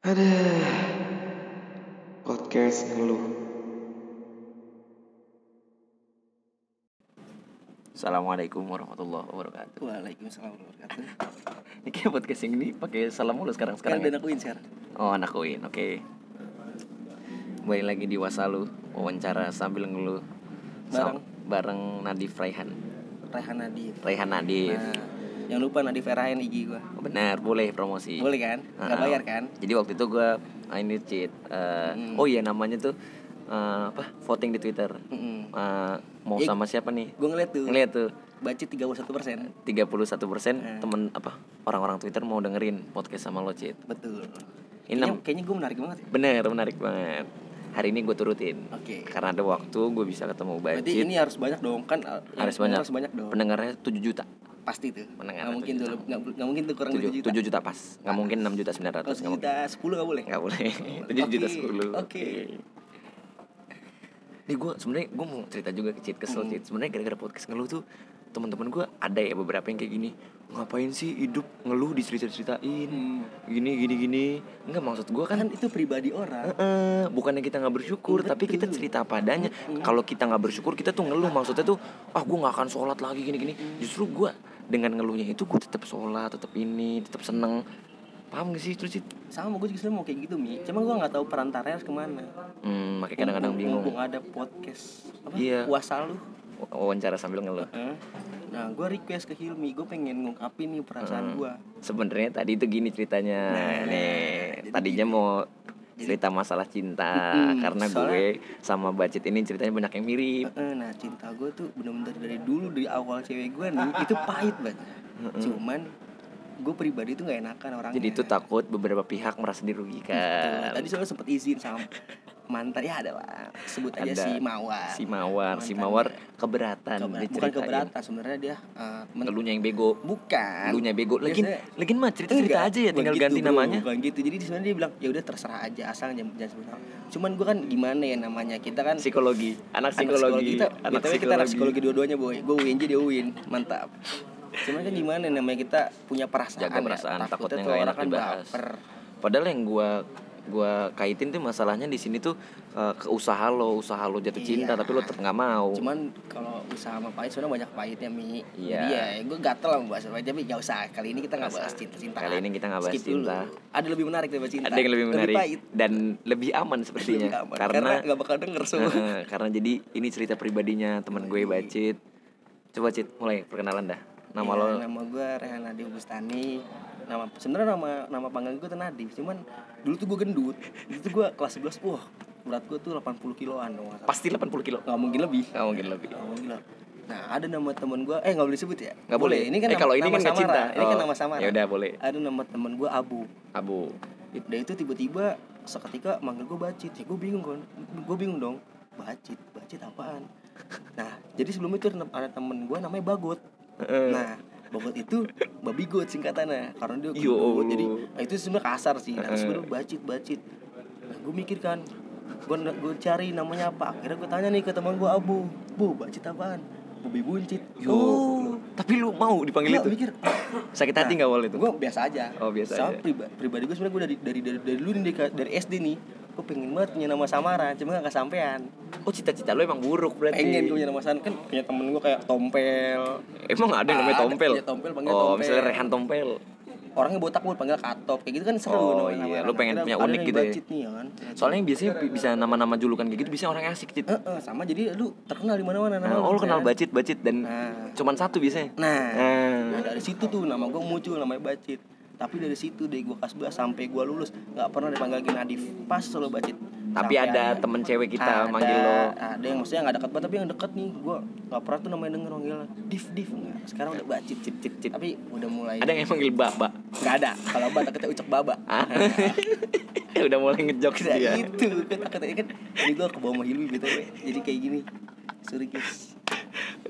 Ada podcast ngeluh. Assalamualaikum warahmatullahi wabarakatuh. Waalaikumsalam warahmatullahi wabarakatuh. Ini kayak podcast yang ini pakai salam mulu sekarang sekarang. Sekarang ya? dan akuin sekarang. Oh anak Uin, oke. Kembali lagi di Wasalu, wawancara sambil ngeluh. Sam- bareng Nadif Raihan. Rehan Nadif. Raihan Nadif. Nah, jangan lupa Nadif Raihan IG gua. Oh, benar, boleh promosi. Boleh kan? Enggak Ah, bayar kan? Jadi waktu itu gua ah, ini cheat. eh, Hmm. Oh iya namanya tuh eh, apa? Voting di Twitter. Mm-mm. Eh, mau Eh, sama siapa nih? Gua ngeliat tuh. Ngeliat tuh Baca 31 persen. 31% persen Eh. temen apa orang-orang Twitter mau dengerin podcast sama lo cheat. Betul. Ini Kayaknya, kayaknya gue menarik banget ya. Bener, menarik banget. Hari ini gue turutin. Oke. Karena ada waktu gue bisa ketemu Berarti Bacit. ini harus banyak dong kan? harus banyak. Harus banyak dong. Pendengarnya 7 juta. Pasti tuh. Pendengar Nggak mungkin tujuh tuh. juta. Nggak nggak mungkin tuh kurang 7, dari 7 juta. juta pas. Nggak mungkin 6 juta 900. Kalau Nggak mungkin. juta 10 nggak boleh. Nggak boleh. 7 juta Oke, 10. oke. Nih gue sebenarnya gue mau cerita juga ke Cit kesel Hmm. Sebenarnya gara-gara podcast ngeluh tuh teman-teman gue ada ya beberapa yang kayak gini ngapain sih hidup ngeluh dicerita-ceritain Hmm. gini gini gini enggak maksud gue kan Kan itu pribadi orang. Eh, bukannya kita nggak bersyukur, tapi kita cerita padanya. Kalau kita nggak bersyukur, kita tuh ngeluh. Maksudnya tuh, ah gue nggak akan sholat lagi gini-gini. Justru gue dengan ngeluhnya itu gue tetap sholat, tetap ini, tetap seneng. Paham gak sih terus Cit? Sama gue juga mau kayak gitu mi. Cuma gue nggak tahu perantara harus ke mana. Hmm, makanya kadang-kadang bingung. mumpung ada podcast apa Iya. puasa lu Wawancara sambil ngeluh. Heeh. nah gue request ke Hilmi gue pengen ngungkapin nih perasaan gue Sebenarnya tadi itu gini ceritanya. Nah, nih, tadinya mau cerita masalah cinta karena gue sama Bacit ini ceritanya banyak yang mirip. Heeh, nah cinta gue tuh bener-bener dari dulu dari awal cewek gue nih itu pahit banget cuman gue pribadi tuh nggak enakan orangnya Jadi itu takut beberapa pihak merasa dirugikan. tadi soalnya sempet izin sama mantan ya ada lah sebut aja Ada. si Mawar. Si mawar si mawar keberatan Keberat- bukan keberatan sebenarnya dia Ngeluhnya yang bego. Bukan. Ngeluhnya bego. Lagi lagi mah cerita cerita Enggak, aja ya tinggal gitu, ganti namanya. Bukan gitu. Jadi di sana dia bilang ya udah terserah aja asal jangan jangan sebut cuman gue kan gimana ya namanya kita kan psikologi. Anak anak psikologi. kita anak BTW kita anak psikologi. psikologi dua-duanya boy. Gue UIN dia UIN mantap. Cuman kan gimana namanya kita punya perasaan jaga ya, perasaan takutnya tuh nggak orang enak kan dibahas. baper. Padahal yang gua gua kaitin tuh masalahnya di sini tuh ke usaha lo usaha lo jatuh cinta Iya. tapi lo tetap nggak mau. Cuman kalau usaha sama pahit sebenarnya banyak pahitnya mi. Iya. jadi ya gue gatel lah membahas pahit tapi gak usah kali ini kita nggak Nggak bahas cinta cinta. Kali ini kita nggak bahas cinta. ada lebih menarik daripada cinta. Ada yang lebih menarik pahit. dan lebih aman sepertinya. Lebih aman. karena nggak bakal denger semua. Karena jadi ini cerita pribadinya teman gue bacit. Coba cit mulai perkenalan dah nama Iya, lo? nama gue Rehan Adi Bustani nama sebenarnya nama nama panggilan gue tuh Nadif cuman dulu tuh gue gendut. Dulu tuh gue kelas 11 wah berat gue tuh 80 kiloan dong pasti 80 kilo? Nggak mungkin lebih. Nggak mungkin lebih. Nggak mungkin lebih. Nah ada nama temen gue eh nggak boleh disebut ya? Nggak boleh. ini kan eh, kalau ini nama kan nggak samaran. cinta. Ini kan Oh, nama samaran ya udah boleh. Ada nama temen gue Abu. Abu. Dan itu tiba-tiba seketika manggil gue bacit. Ya gue bingung kan gue bingung dong. Bacit? Bacit apaan? Nah jadi sebelum itu ada temen gue namanya Bagot. Nah Bagot itu babi got singkatannya karena dia Allah. jadi nah, itu sebenarnya kasar sih. Nah, sebenarnya bacit bacit. Nah, gue mikir kan gue gue cari namanya apa. Akhirnya gue tanya nih ke teman gue Abu bu bacit apaan? Babi buncit. Yo, tapi lu mau dipanggil Gua itu? mikir. Sakit hati nggak awal itu? gue biasa aja. Oh, biasa Sama aja. priba- pribadi gue sebenarnya gue dari dari dari dari dulu nih dari, dari SD nih gue pengen banget punya nama samaran cuma gak kesampean Oh cita-cita lu emang buruk berarti. pengen gue punya nama samaran kan punya temen gue kayak Tompel Emang ada yang namanya Ada, Tompel? punya Tompel, panggil oh, Tompel. misalnya Rehan Tompel. orangnya botak gue panggil Katop kayak gitu kan seru Oh, nama- iya. Lu pengen punya ada unik gitu ya? bacit nih ya kan Soalnya yang biasanya bi- bisa nama-nama julukan kayak gitu biasanya orang asik, Cit. Eh, eh, sama jadi lu terkenal di mana-mana Nah, oh, lu kan? kenal bacit-bacit dan Nah. cuman satu biasanya. nah Nah. Nah dari situ tuh nama gue muncul namanya Bacit Tapi dari situ dari gue kelas 11 sampai gue lulus nggak pernah dipanggil Nadif Pas selalu Bacit Tapi Sampai ada temen cewek kita ada, manggil lo. Ada yang maksudnya nggak dekat banget tapi yang dekat nih gue nggak pernah tuh namanya denger manggil Div Div nggak Sekarang udah Bacit Cit, cit, cit. Tapi udah mulai Ada yang manggil Mbak. nggak ada Kalau Mbak kita ucap Baba Ah. Udah mulai ngejok Nah dia. itu kan katanya kan Ini gue ke bawah sama Hilmi BTW Jadi kayak gini Sorry guys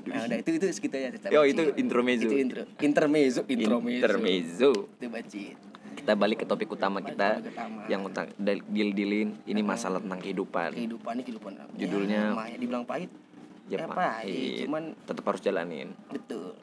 Nah udah itu itu segitu aja cerita Yo, itu intermezzo. Itu intro Intermezzo Intermezzo Intermezzo. Itu Bacit Kita balik ke topik utama kita utama. yang utang deal dealin ini masalah tentang kehidupan. kehidupan ini kehidupan Judulnya- ya, dibilang pahit Ya, ya, pahit Iya. cuman tetap harus jalanin. betul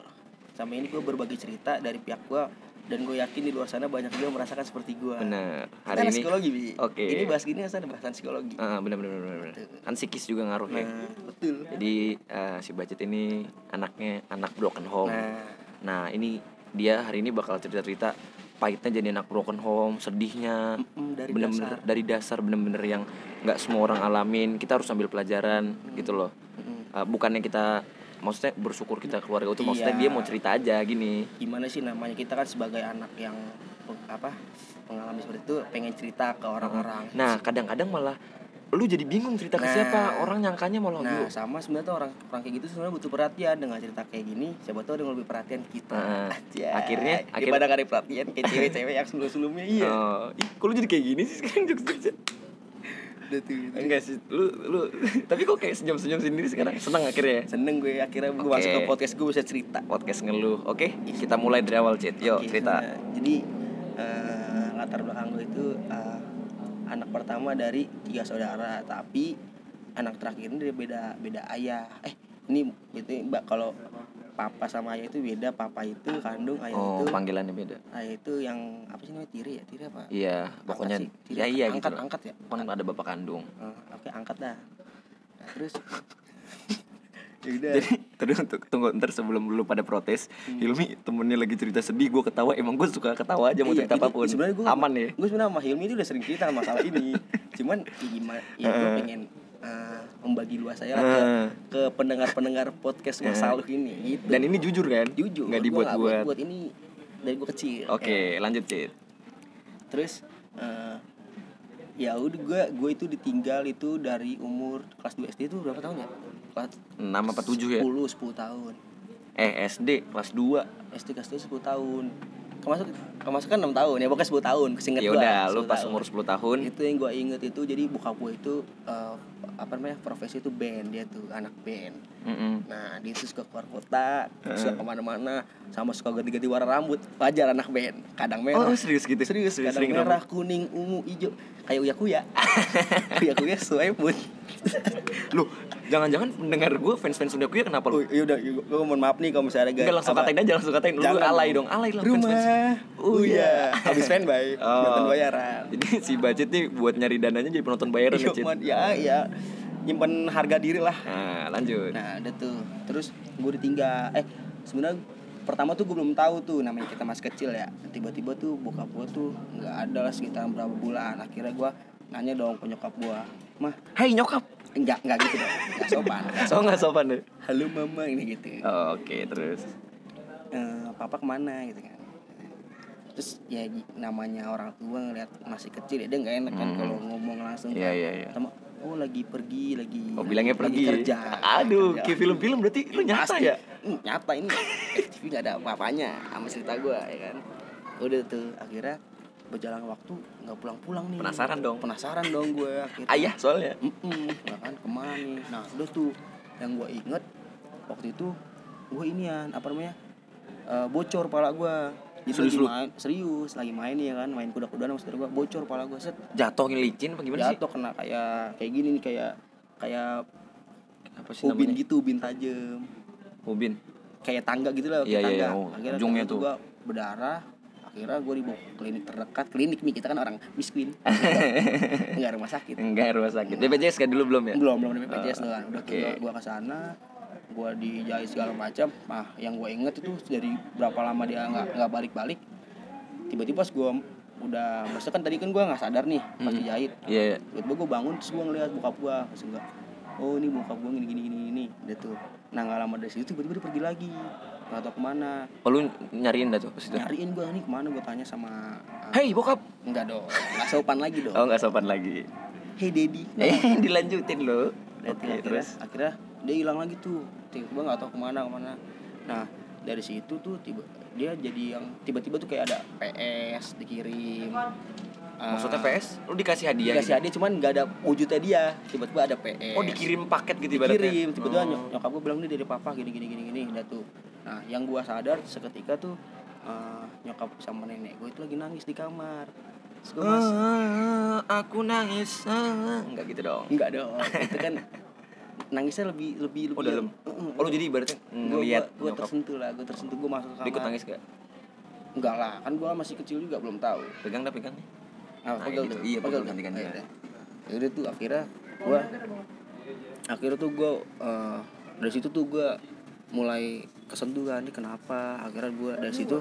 sampai ini gue berbagi cerita dari pihak gue dan gue yakin di luar sana banyak juga merasakan seperti gue Kita hari ini psikologi bi. Oke. ini bahas gini asal bahasan psikologi. Ah, bener bener bener bener kan psikis juga ngaruh ya. Nah betul. Jadi eh, si Bacet ini anaknya anak broken home. Nah. Nah ini dia hari ini bakal cerita cerita pahitnya jadi anak broken home sedihnya. Mm, dari bener-bener dasar. dari dasar bener-bener yang nggak semua orang alamin. Kita harus ambil pelajaran gitu loh. Mm, Eh, bukannya kita maksudnya bersyukur kita keluarga itu maksudnya Iya. dia mau cerita aja gini gimana sih namanya kita kan sebagai anak yang apa mengalami seperti itu pengen cerita ke orang-orang nah kadang-kadang malah lu jadi bingung cerita ke Nah. siapa orang nyangkanya malah Nah, lu sama sebenarnya tuh orang orang kayak gitu sebenarnya butuh perhatian dengan cerita kayak gini. Siapa tahu ada yang lebih perhatian kita. Nah, akhirnya- daripada nggak ada perhatian kayak cewek-cewek yang sebelum-sebelumnya iya. Oh, ih, kok lu jadi kayak gini sih sekarang jokes Udah tuh. gitu. enggak sih lu lu tapi kok kayak senyum-senyum sendiri sekarang senang akhirnya ya? Seneng gue akhirnya gue Oke. masuk ke podcast gue bisa cerita. podcast ngeluh oke kita mulai dari awal Cid yo Oke, cerita nah, jadi eh, latar belakang gue itu eh, anak pertama dari tiga saudara, tapi anak terakhir ini dia beda beda ayah. Eh ini itu mbak kalau papa sama ayah itu beda. Papa itu kandung, ayah oh itu panggilannya beda ayah itu yang apa sih namanya tiri ya tiri apa? iya pokoknya sih, tiri. ya iya angkat gitu angkat ya. kan ada bapak kandung Eh, Oke angkat dah. Nah, terus ya jadi untuk tunggu ntar sebelum lu pada protes Hilmi temennya lagi cerita sedih gue ketawa emang gue suka ketawa aja mau Iya, cerita itu- apa pun sebenarnya gue aman ya gue sebenarnya sama Hilmi itu udah sering cerita masalah ini cuman ya gimana ya gue pengen eh, membagi luas saya lah ke, pendengar-pendengar podcast Mas. Saluh ini gitu. Dan ini jujur kan? Jujur. Nggak gua dibuat-buat. buat ini dari gue kecil. Oke ya. lanjut Cid. Terus eh, ya udah gue gue itu ditinggal itu dari umur kelas 2 SD itu berapa tahun ya? Kelas 6 apa 7 ya? 10 10 tahun. Eh SD kelas 2 SD kelas 2 10 tahun. Kemasuk kemasukan 6 tahun ya pokoknya 10 tahun kesingkat ya gua, udah lu 10 pas tahun. umur 10 tahun. Itu yang gue inget itu jadi bokap gue itu eh, apa namanya profesi itu band dia tuh anak band. Mm-mm. nah dia tuh suka keluar kota suka ke mana-mana sama suka ganti-ganti warna rambut. Wajar anak band kadang merah. Oh serius gitu? Serius kadang sering merah kuning ungu hijau kayak uya kuya uya kuya mood. Lu jangan-jangan pendengar gue fans-fans Sunda Kuya kenapa oh lu yaudah gue mohon maaf nih kalau misalnya Enggak langsung katain aja langsung katain. Lu alay dong alay lah rumah fans-fans. uya. habis fanboy Oh. nonton bayaran. Jadi si budget nih buat nyari dananya jadi penonton bayaran ya Iya, ya ya nyimpen harga diri lah. Nah lanjut. Nah ada tuh. Terus gue ditinggal. Eh sebenarnya pertama tuh gue belum tahu tuh namanya kita masih kecil ya. Tiba-tiba tuh bokap gue tuh nggak ada lah sekitar berapa bulan. Akhirnya gue nanya dong ke nyokap gue mah Hai nyokap. Enggak enggak gitu dong. Enggak sopan so sopan. nggak sopan. deh halo mama ini gitu. Oh, oke terus? Eh, papa ke mana? gitu kan. Terus ya namanya orang tua ngeliat masih kecil ya dia nggak enak kan Hmm. kalau ngomong langsung Iya, kan. iya. sama oh lagi pergi lagi Oh bilangnya lagi pergi. kerja. Aduh Kerja. kayak film-film berarti lu nyata Pasti. ya? Hmm, nyata ini. TV gak ada apa-apanya sama cerita gue ya kan? Udah tuh akhirnya berjalan waktu nggak pulang-pulang nih. Penasaran dong. penasaran dong gue akhirnya. Ayah soalnya. Mm-mm, ya kan ke mana nih? Nah udah tuh yang gue inget waktu itu gue inian apa namanya eh, bocor pala gue Serius lagi lu? main serius lagi main ya kan? Main kuda-kudaan sama saudara gue bocor pala gue set. Jatuh licin apa gimana sih? jatuh kena kayak kayak gini nih kayak kayak Apa sih ubin namanya? gitu ubin tajam. Ubin? Kayak tangga gitu lah Iya, kayak iya, tangga. iya. Oh, akhirnya ujungnya tuh. gua berdarah. Akhirnya gue dibawa ke klinik terdekat. Klinik nih kita kan orang miskin. Nggak rumah sakit. Enggak rumah sakit. BPJS kan dulu belum ya? belum belum ada BPJS Oh, udah tuh gua ke sana gua dijahit segala macam nah yang gue inget itu dari berapa lama dia nggak nggak balik balik tiba-tiba pas gue udah maksudnya kan tadi kan gua nggak sadar nih pas Hmm. dijahit Iya tiba-tiba gue bangun terus gue ngeliat bokap gue terus gue oh ini bokap gue gini gini gini gini udah tuh nah nggak lama dari situ tiba-tiba dia pergi lagi nggak tahu ke mana Oh, lu nyariin dah tuh pas itu. nyariin gue nih ke mana gue tanya sama uh, Hei bokap. enggak dong nggak sopan lagi dong Oh nggak sopan lagi. hey daddy Eh dilanjutin lo. Oke tuh, akhirnya, terus. akhirnya dia hilang lagi tuh tiba-tiba nggak tahu ke mana ke mana nah dari situ tuh tiba dia jadi yang tiba-tiba tuh kayak ada PS dikirim Uh, Maksudnya PS? Lu dikasih hadiah? dikasih gitu? hadiah cuman nggak ada wujudnya dia tiba-tiba ada PS Oh dikirim paket gitu ibaratnya. dikirim tiba-tiba Oh. nyok nyokap gue bilang nih dari papa gini gini gini gini udah tuh nah yang gua sadar seketika tuh eh, nyokap sama nenek gue itu lagi nangis di kamar terus gue mas Ah, aku nangis. Ah. Enggak gitu dong. enggak dong itu kan nangisnya lebih lebih lebih Oh dalam. Oh lu jadi ibaratnya Gua- ngelihat gua, gua nyokap. tersentuh lah gue tersentuh gue masuk ke Lu ikut kamar nangis gak? enggak lah kan gua masih kecil juga belum tahu pegang dah pegang nih ah, Nah, pegel gitu. Iya, pegel pegel ganti-gantian. Ah, ya udah tuh akhirnya gua akhirnya tuh gua eh, dari situ tuh gua mulai kesentuh kan ini kenapa akhirnya gua dari situ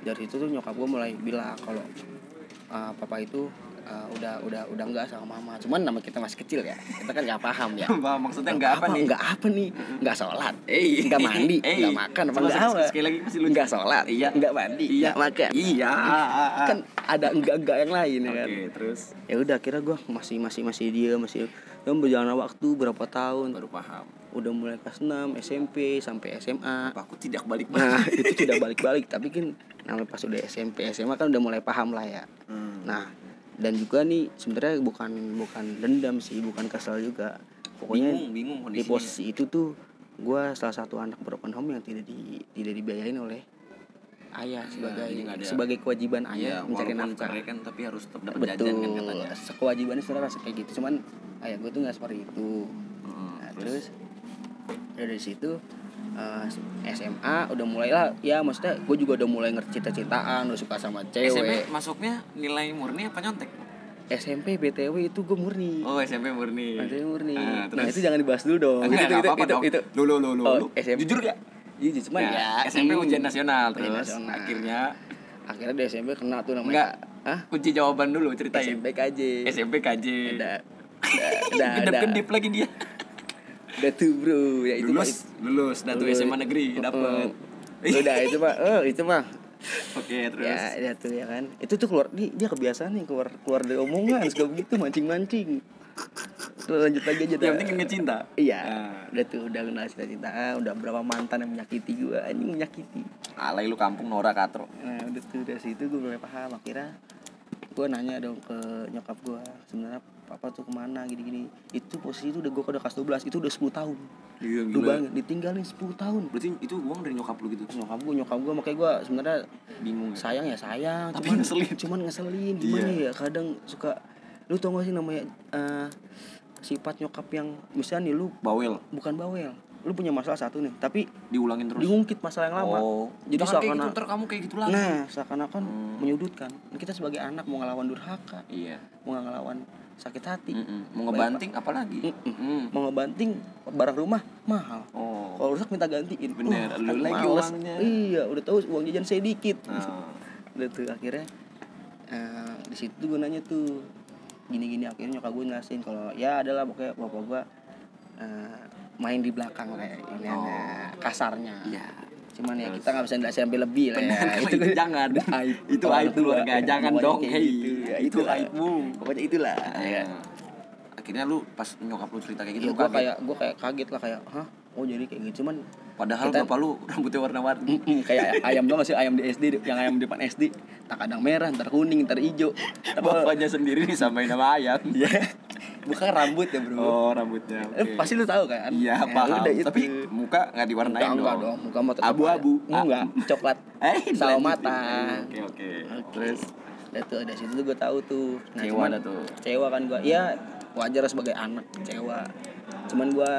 dari situ tuh nyokap gua mulai bilang kalau eh, papa itu eh, udah udah udah enggak sama mama cuman nama kita masih kecil ya kita kan nggak paham ya maksudnya enggak apa nih? Enggak apa nih? Enggak sholat. Enggak mandi, enggak makan, apa enggak sekali- apa? sekali lagi masih lucu. Enggak sholat, Iya. enggak mandi, Iya. enggak makan. Iya. Kan ada enggak-enggak yang lain ya kan. Terus Ya udah akhirnya gua masih masih masih dia masih yang berjalan waktu berapa tahun baru paham. udah mulai kelas 6 SMP sampai SMA Apa aku tidak balik nah itu tidak balik-balik tapi kan namanya pas udah SMP SMA kan udah mulai paham lah ya Hmm. nah dan juga nih sebenarnya bukan bukan dendam sih bukan kesel juga. Pokoknya bingung, bingung di posisi itu tuh gue salah satu anak broken home yang tidak di tidak dibiayain oleh ayah sebagai jadi nggak ada- sebagai kewajiban Iya, ayah mencari walaupun nafkah. cerai kan tapi harus tetap dapat betul jajan kan katanya. kewajibannya rasa kayak gitu. Cuman ayah gue tuh nggak seperti itu. Hmm, nah, terus dari situ eh, SMA udah mulai lah ya maksudnya gue juga udah mulai ngerti cinta-cintaan udah suka sama SMP cewek masuknya nilai murni apa nyontek? SMP BTW itu gue murni Oh, SMP murni. SMP murni Ah, nah terus? itu jangan dibahas dulu dong Enggak, itu, itu, apa-apa itu, dong. itu, lu, lu, lu, Oh, lu. SMP. Jujur gak? Iya, cuman Ya, ya, SMP hmm, ujian nasional ujian terus nasional. akhirnya akhirnya di SMP kena tuh namanya enggak Hah? kunci jawaban dulu ceritain. SMP KJ SMP KJ. udah udah udah Kedip-kedip lagi dia. Udah tuh bro ya itu mah- lulus, lulus, tuh Lulus. SMA negeri dapat. Oh, udah itu mah oh itu mah Oke, terus. ya ya tuh ya kan itu tuh keluar dia, dia kebiasaan nih keluar keluar dari omongan suka begitu mancing mancing Terus lanjut lagi aja Yang dah. penting inget cinta. iya Nah. udah tuh udah kenal cinta cintaan udah berapa mantan yang menyakiti gua anjing menyakiti Alay lu kampung Nora Katro. nah udah tuh dari situ gue mulai paham akhirnya gue nanya dong ke nyokap gue sebenarnya papa tuh ke mana gini gini itu posisi itu udah gue udah kelas 12 itu udah 10 tahun Iya, lu banget ditinggalin 10 tahun Berarti itu uang dari nyokap lu gitu. nyokap gue nyokap gue makanya gue sebenarnya Bingung ya. sayang ya sayang Tapi cuman ngeselin. cuman ngeselin gimana Iya. ya kadang suka lu tau gak sih namanya eh, sifat nyokap yang misalnya nih lu Bawel bukan bawel lu punya masalah satu nih tapi diulangin terus. diungkit masalah yang lama Oh. jadi Jangan kayak seakan gitu, ntar kamu kayak gitu lagi. nah seakan-akan Hmm. menyudutkan kita sebagai anak mau ngelawan durhaka Iya. mau ngelawan sakit hati Mm-mm. Mau ngebanting apalagi? Mm-mm. Mm. mau ngebanting barang rumah mahal Oh. kalau rusak minta gantiin Bener, Wah, lu lagi males. uangnya. iya udah tahu uang jajan saya dikit Nah. udah tuh akhirnya eh, di situ gue nanya tuh gini-gini akhirnya nyokap gue ngasihin kalau ya adalah pokoknya bapak gue eh, main di belakang lah ya, ini Oh. kasarnya Iya. cuman ya kita nggak bisa jelasin sampai lebih lah ya itu jangan. aib Itu aib keluarga, tua. jangan dong, kayak gitu. ya, Itu aibmu. pokoknya itulah ya. Akhirnya lu pas nyokap lu cerita kayak gitu ya gue kayak gue kayak kaget lah kayak hah oh jadi kayak gitu cuman Padahal kita- bapak lu rambutnya warna-warni. Kayak ayam dong masih ayam di SD yang ayam di depan SD tak kadang merah ntar kuning ntar hijau Bapaknya sendiri disamain sama ayam. Iya. Bukan rambut ya bro Oh, rambutnya. Eh, Oke. pasti lu tahu kan Iya, Ya, paham. udah itu. Tapi muka nggak diwarnain enggak, enggak dong. dong muka tetap Abu-abu. enggak coklat Eh, lanjutin. mata Oke, oke. terus udah tuh dari situ gue tahu tuh Kecewa cuman dah tuh. kecewa kan gue ya wajar sebagai anak kecewa cuman gue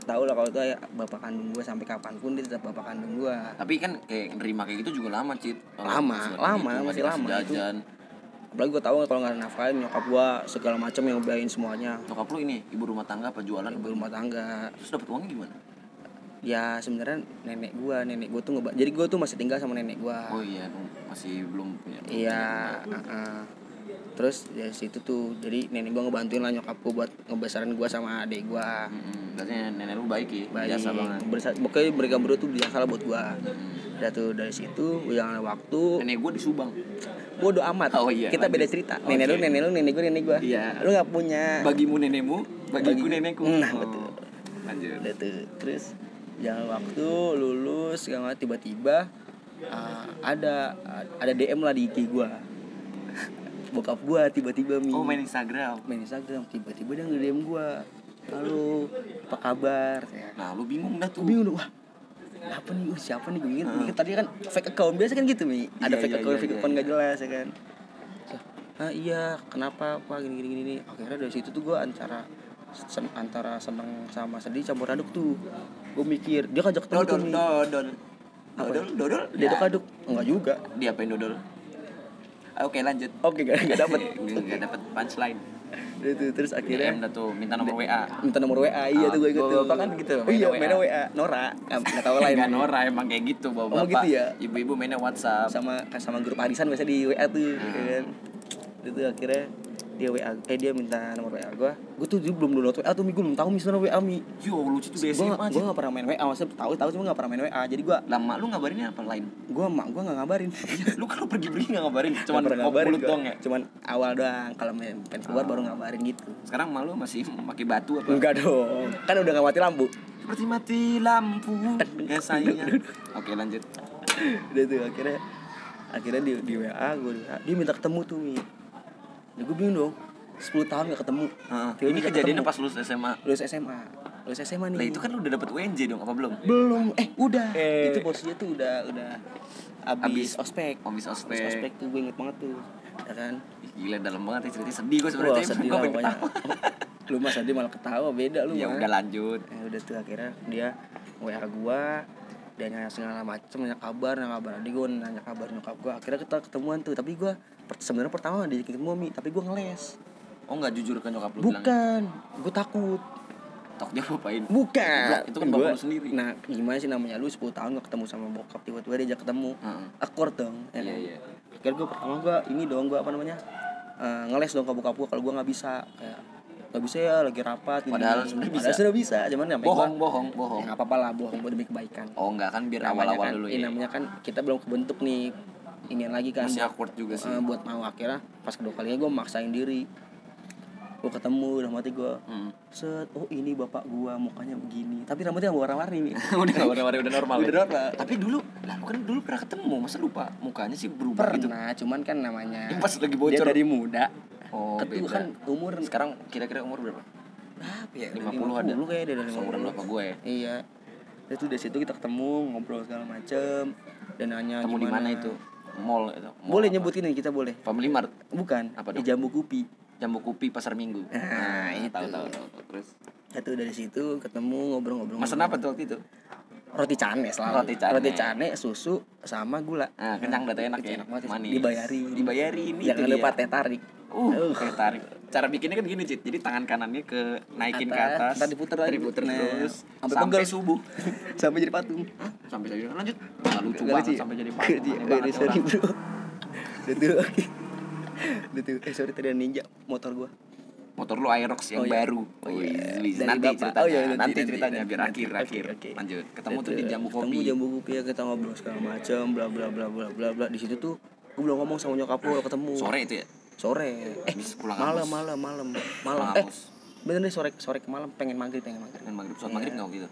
tahu lah kalau itu ya bapak kandung gue sampai kapan pun dia tetap bapak kandung gue Tapi kan kayak nerima kayak gitu juga lama, Cit. Lama, lama, gitu, masih lama. Itu- Jajan. Apalagi gue tahu kalau nggak nafkahin nyokap gue segala macam yang ngebiayain semuanya Nyokap lu ini ibu rumah tangga apa jualan? ibu rumah tangga Terus dapat uangnya gimana? ya sebenarnya nenek gue nenek gue tuh ngeba jadi gue tuh masih tinggal sama nenek gue Oh iya, masih belum punya. iya. Terus dari situ tuh jadi nenek gue ngebantuin lah nyokap gue buat ngebesarin gue sama adik gue Mm-mm. Berarti nenek lu baik ya, baik biasa banget. Bersa- pokoknya mereka berdua tuh biasa lah buat gue Mm. udah tuh dari situ jangan waktu Nenek gua di Subang. bodo amat Oh iya, kita beda lanjut. cerita Oke. nenek lu nenek lu nenek gue nenek gue Iya. lu nggak punya Bagimu nenekmu, bagiku Bagi- nenekku. Nah, Oh. betul. Lanjut. udah tuh terus jangan waktu lulus segala tiba-tiba uh, ada ada DM lah di IG gua bokap gua tiba-tiba mi Oh, main Instagram. main Instagram tiba-tiba dia nge-DM gua halo apa kabar ya. Nah, lu bingung dah tuh. Bingung wah apa nih uh, siapa nih gue mikir tadi kan fake account biasa kan gitu mi ada Iya, fake iya, account iya, fake iya, account iya. gak jelas ya kan ah iya kenapa apa gini gini gini akhirnya dari situ tuh gue antara sen- antara seneng sama sedih campur aduk tuh gue mikir dia ngajak ketemu tuh Dodon, Mi. dodon. Dodol, dodol. dia Ya. aduk enggak juga Dia apain dodol? Oke lanjut. oke gak, gak dapet Nggak dapet punchline. itu terus Akhirnya dah tuh minta nomor WA. minta nomor WA iya tuh gue ikut tuh bapak kan gitu, oh, iya mainnya WA. Nora nggak nggak tahu lain Enggak Nora emang kayak gitu bapak. Oh, gitu ya? Ibu-ibu mainnya WhatsApp. sama sama grup arisan biasa di WA tuh Hmm. ya kan itu akhirnya dia WA eh dia minta nomor WA gue gue tuh dulu belum download WA tuh mi. Gue belum tahu misalnya WA mi. Yo lucu tuh gue SMA gue gak pernah main WA maksudnya tahu tahu cuma gak pernah main WA jadi gue Lama lu ngabarinnya apa lain? gue mak gue gak ngabarin. Lu kalau pergi-pergi nggak ngabarin, cuman ngop ngabarin mulut doang ya. cuman awal doang kalau main pengen keluar baru ngabarin gitu. Sekarang malu masih pakai batu apa? enggak dong kan udah gak mati lampu. Seperti mati lampu ya sayang. Oke lanjut. udah tuh akhirnya akhirnya di, di WA gue dia minta ketemu tuh mi ya gue bingung dong 10 tahun gak ketemu Heeh. Tiba-tiba Ini ketemu. pas lulus SMA. lulus SMA lulus SMA nih Lah itu kan lu udah dapet UNJ dong apa belum? belum eh udah Eh. itu posisinya tuh udah udah abis, Abis- ospek Abis ospek. ospek tuh gue inget banget tuh ya kan Gila dalam banget ya ceritanya sedih gue Wah sebenarnya. sedih lah pokoknya lu mah sedih malah ketawa beda lu Ya mah. udah lanjut. ya udah tuh akhirnya dia WA gua dia nanya segala macem nanya kabar nanya kabar adik gua nanya kabar nyokap gua akhirnya kita ketemuan tuh tapi gua per- sebenarnya pertama dia ketemu mi tapi gua ngeles Oh nggak jujur ke nyokap lu bukan gua takut Toknya lupain. bukan Goblok, itu kan bapak Gua- lu sendiri. nah gimana sih namanya lu 10 tahun gak ketemu sama bokap tiba-tiba dia ajak ketemu akord dong ya Iya kan? iya. akhirnya gua pertama gua ini dong gua apa namanya eh, ngeles dong ke bokap gua kalau gua nggak bisa kayak nggak bisa ya lagi rapat gini. Padahal sebenarnya bisa. Padahal sudah bisa cuman namanya gua- Bohong bohong bohong. Ya apa-apa lah bohong demi kebaikan. Oh enggak kan biar awal-awal kan, dulu ya. namanya kan kita belum kebentuk nih ini lagi kan. Masih awkward juga sih. eh, buat mau akhirnya pas kedua kalinya gue maksain diri. Gue ketemu udah mati gue Hmm. set oh ini bapak gua mukanya begini tapi rambutnya warna-warni nih udah nggak warna-warni udah normal. Udah ya? normal. Tapi dulu, lah kan dulu pernah ketemu, masa lupa mukanya sih berubah gitu. pernah cuman kan namanya Yang pas lagi dia bocor. dari muda Oh, ketua kan umur Sekarang kira-kira umur berapa? berapa ya 50 ada. 50 kayak dari 50 Seumuran bapak gue ya. iya itu dari situ kita ketemu ngobrol segala macem dan nanya Ketemu di gimana mana itu? Mall itu. Mall boleh apa? nyebutin nih kita boleh Family Mart, bukan Apa di dong? jambu kupi Jambu Kupi Pasar Minggu. Nah, itu. tahu tahu. Terus itu dari situ ketemu ngobrol-ngobrol Masan apa tuh waktu itu? Roti cane selalu Roti cane. roti cane susu sama gula Ah, kenyang dah tuh enak ya. enak banget. Manis. Dibayari. Dibayari ini jangan lupa teh tarik Uh, kayak tarik. Cara bikinnya kan gini, Cit. Jadi tangan kanannya ke naikin ke Atas, atas. ntar diputer lagi. diputer Nah, terus sampai sampai, subuh. sampai jadi patung sampai jadi lanjut. Nah, lucu banget ya? sampai jadi patung. Banget sorry bro itu itu eh sorry tadi ninja motor gua Motor lu Aerox yang Oh, iya. baru. Oh, iya. Dari nanti Bapak. ceritanya. Oh, iya, nanti, nanti, ceritanya nanti, biar nanti. akhir Oke, akhir. oke. Lanjut. Ketemu tuh di ketemu Kopi. jambu kopi ya kita ngobrol segala macam bla bla bla bla bla bla di situ tuh gua belum ngomong sama nyokap gua ketemu Sore itu ya. sore eh Habis pulang malam malam malam malam Pulang eh bener nih sore sore ke malam pengen maghrib pengen maghrib Kan maghrib, Iya. maghrib nggak gitu.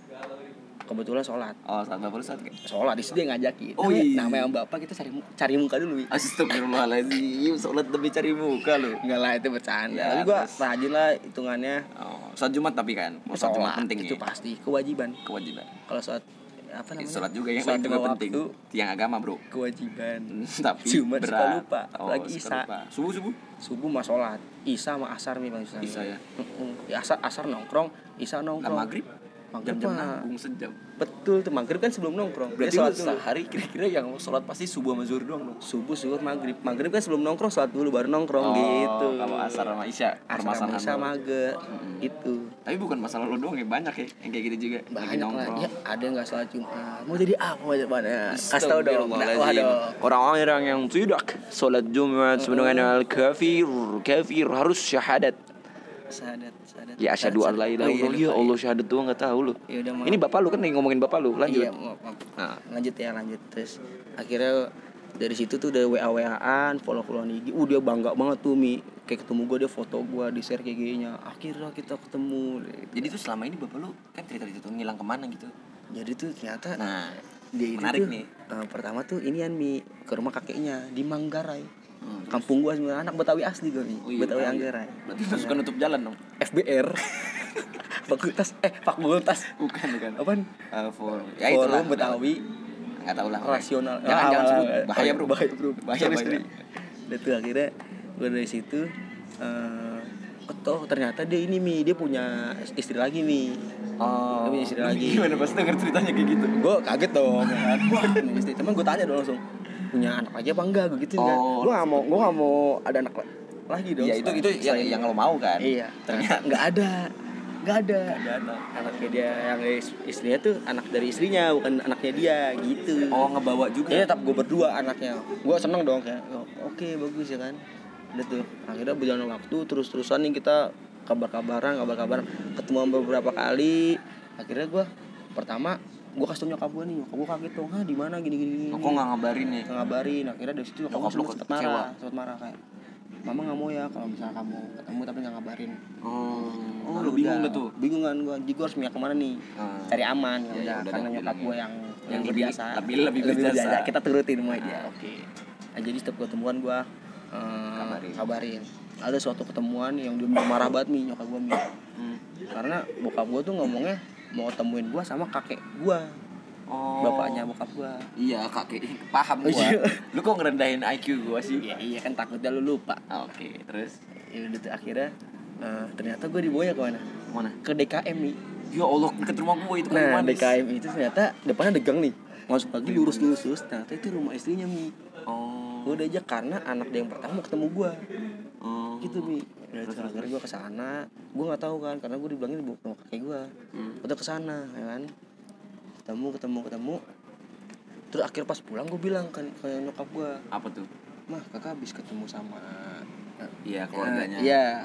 Kebetulan sholat Oh, saat bapak lu saat kayak. sholat di dia ngajakin Oh, Namanya- iya. namanya bapak kita cari mu- cari muka dulu Wi. Astagfirullahaladzim, sholat demi cari muka lu. enggak lah itu bercanda Ya, tapi gua rajin lah hitungannya Oh, sholat Jumat tapi kan. Mau sholat Jumat sholat penting itu ya. pasti kewajiban Kewajiban. kalau sholat apa namanya Sholat juga yang Sholat juga penting. Tiang agama, Bro. kewajiban Tapi Jumat suka lupa, Oh, suka Isya. lupa. Subuh subuh. subuh mah sholat isya sama asar nih bang Isya. Isya ya. Ya, asar asar nongkrong Lah nongkrong maghrib. Maghrib Jam-jam mah. nanggung sejam. betul tuh maghrib kan sebelum nongkrong Berarti lu sholat dulu. sehari kira-kira yang sholat pasti subuh sama zuhur doang dong. subuh subuh maghrib maghrib kan sebelum nongkrong sholat dulu baru nongkrong Oh, gitu Kalau asar sama isya asar permasalahan isya Mm-mm. gitu Tapi bukan masalah lo doang ya, banyak ya yang kayak gitu juga. Lagi banyak lah ya ada yang nggak sholat jumat mau jadi apa mau jadi mana kasih tau dong dong Orang-orang yang tidak sholat Jumat sebenarnya al kafir, kafir harus syahadat. Sahadat sahadat Ya asyhadu an la ilaha Oh, iya, illallah. Ya Allah syahadat tuh enggak tahu lu. Ya udah. Ini bapak lu kan lagi ngomongin bapak lu. Lanjut. Iya, maaf, maaf. Nah, lanjut ya lanjut terus akhirnya dari situ tuh udah wa waan follow followan IG uh dia bangga banget tuh mi kayak ketemu gue dia foto gue di share kayak gini akhirnya kita ketemu jadi tuh selama ini bapak lu kan cerita-cerita tuh ngilang ke mana gitu. jadi tuh ternyata Nah, dia itu menarik tuh, nih. eh, pertama tuh inian mi ke rumah kakeknya di Manggarai Hmm. kampung gua sebenarnya anak Betawi asli gue mi Oh iya, Betawi Betawi. Anggarai Berarti lu suka nutup jalan dong? FBR fakultas eh fakultas Bukan, bukan. apaan Uh, for, ya itulah. Forum Betawi Enggak tahu lah. rasional Jangan, jangan sebut. Bahaya, Bro. bahaya bro Bahaya, bahaya. tuh akhirnya gue dari situ eh toh ternyata dia ini mi dia punya istri lagi mi Oh. Dia punya istri lagi Gimana pas denger ceritanya kayak gitu? gue kaget dong Wah, punya istri teman gue tanya dong langsung punya anak lagi apa enggak gue gitu kan Oh, gue gak mau gue gak mau ada anak lagi dong Iya itu itu yang yang lo mau kan? iya. Ternyata. Nggak ada nggak ada. Nggak ada. anaknya dia yang is- istrinya tuh anak dari istrinya bukan anaknya dia gitu. Oh ngebawa juga. Jadi tetap gue berdua anaknya. Gue seneng dong kayak "Oh, oke bagus ya kan. Udah tuh akhirnya berjalan waktu terus terusan nih kita kabar kabaran kabar kabaran ketemu beberapa kali. Akhirnya gue pertama gue kasih tau nyokap gue nih nyokap gue kaget dong ah di mana gini gini gini kok nggak ngabarin nih? Nggak ngabarin akhirnya dari situ nyokap Nyokap gue sempet marah sempet marah kayak mama nggak mau ya kalau misalnya kamu ketemu tapi nggak ngabarin Oh. oh lu bingung gak tuh? bingung kan gue jadi gue harus ke mana nih Ah. cari aman ya Iya, udah udah karena nyokap gue ya. yang Yang lebih- biasa lebih- lebih berjasa. kita turutin semua aja Ah, Oke. nah, jadi setiap ketemuan gue Kabarin. kabarin ada suatu ketemuan yang dia marah banget nih nyokap gue Hmm. karena bokap gue tuh ngomongnya mau temuin gue sama kakek gue Oh. bapaknya bokap gue Iya kakek paham gua. iya. Lu kok ngerendahin IQ gua sih? iya iya kan takutnya lu lupa Oke, terus ya udah tuh akhirnya eh, ternyata gue dibawa ke mana mana? ke DKM nih Ya Allah, deket rumah gua itu kan nah manis. DKM itu ternyata depannya ada gang nih masuk lagi lurus lurus lurus ternyata itu rumah istrinya mi Oh. gue udah aja karena anak dia yang pertama ketemu gue Oh. gitu mi ya, terus akhirnya gue ke sana gue nggak tahu kan karena gue dibilangin dibawa sama kakek gue Hmm. udah ke sana ya kan ketemu ketemu ketemu terus akhir pas pulang gue bilang kan ke nyokap gue Apa tuh? mah kakak habis ketemu sama Iya, keluarganya. Iya.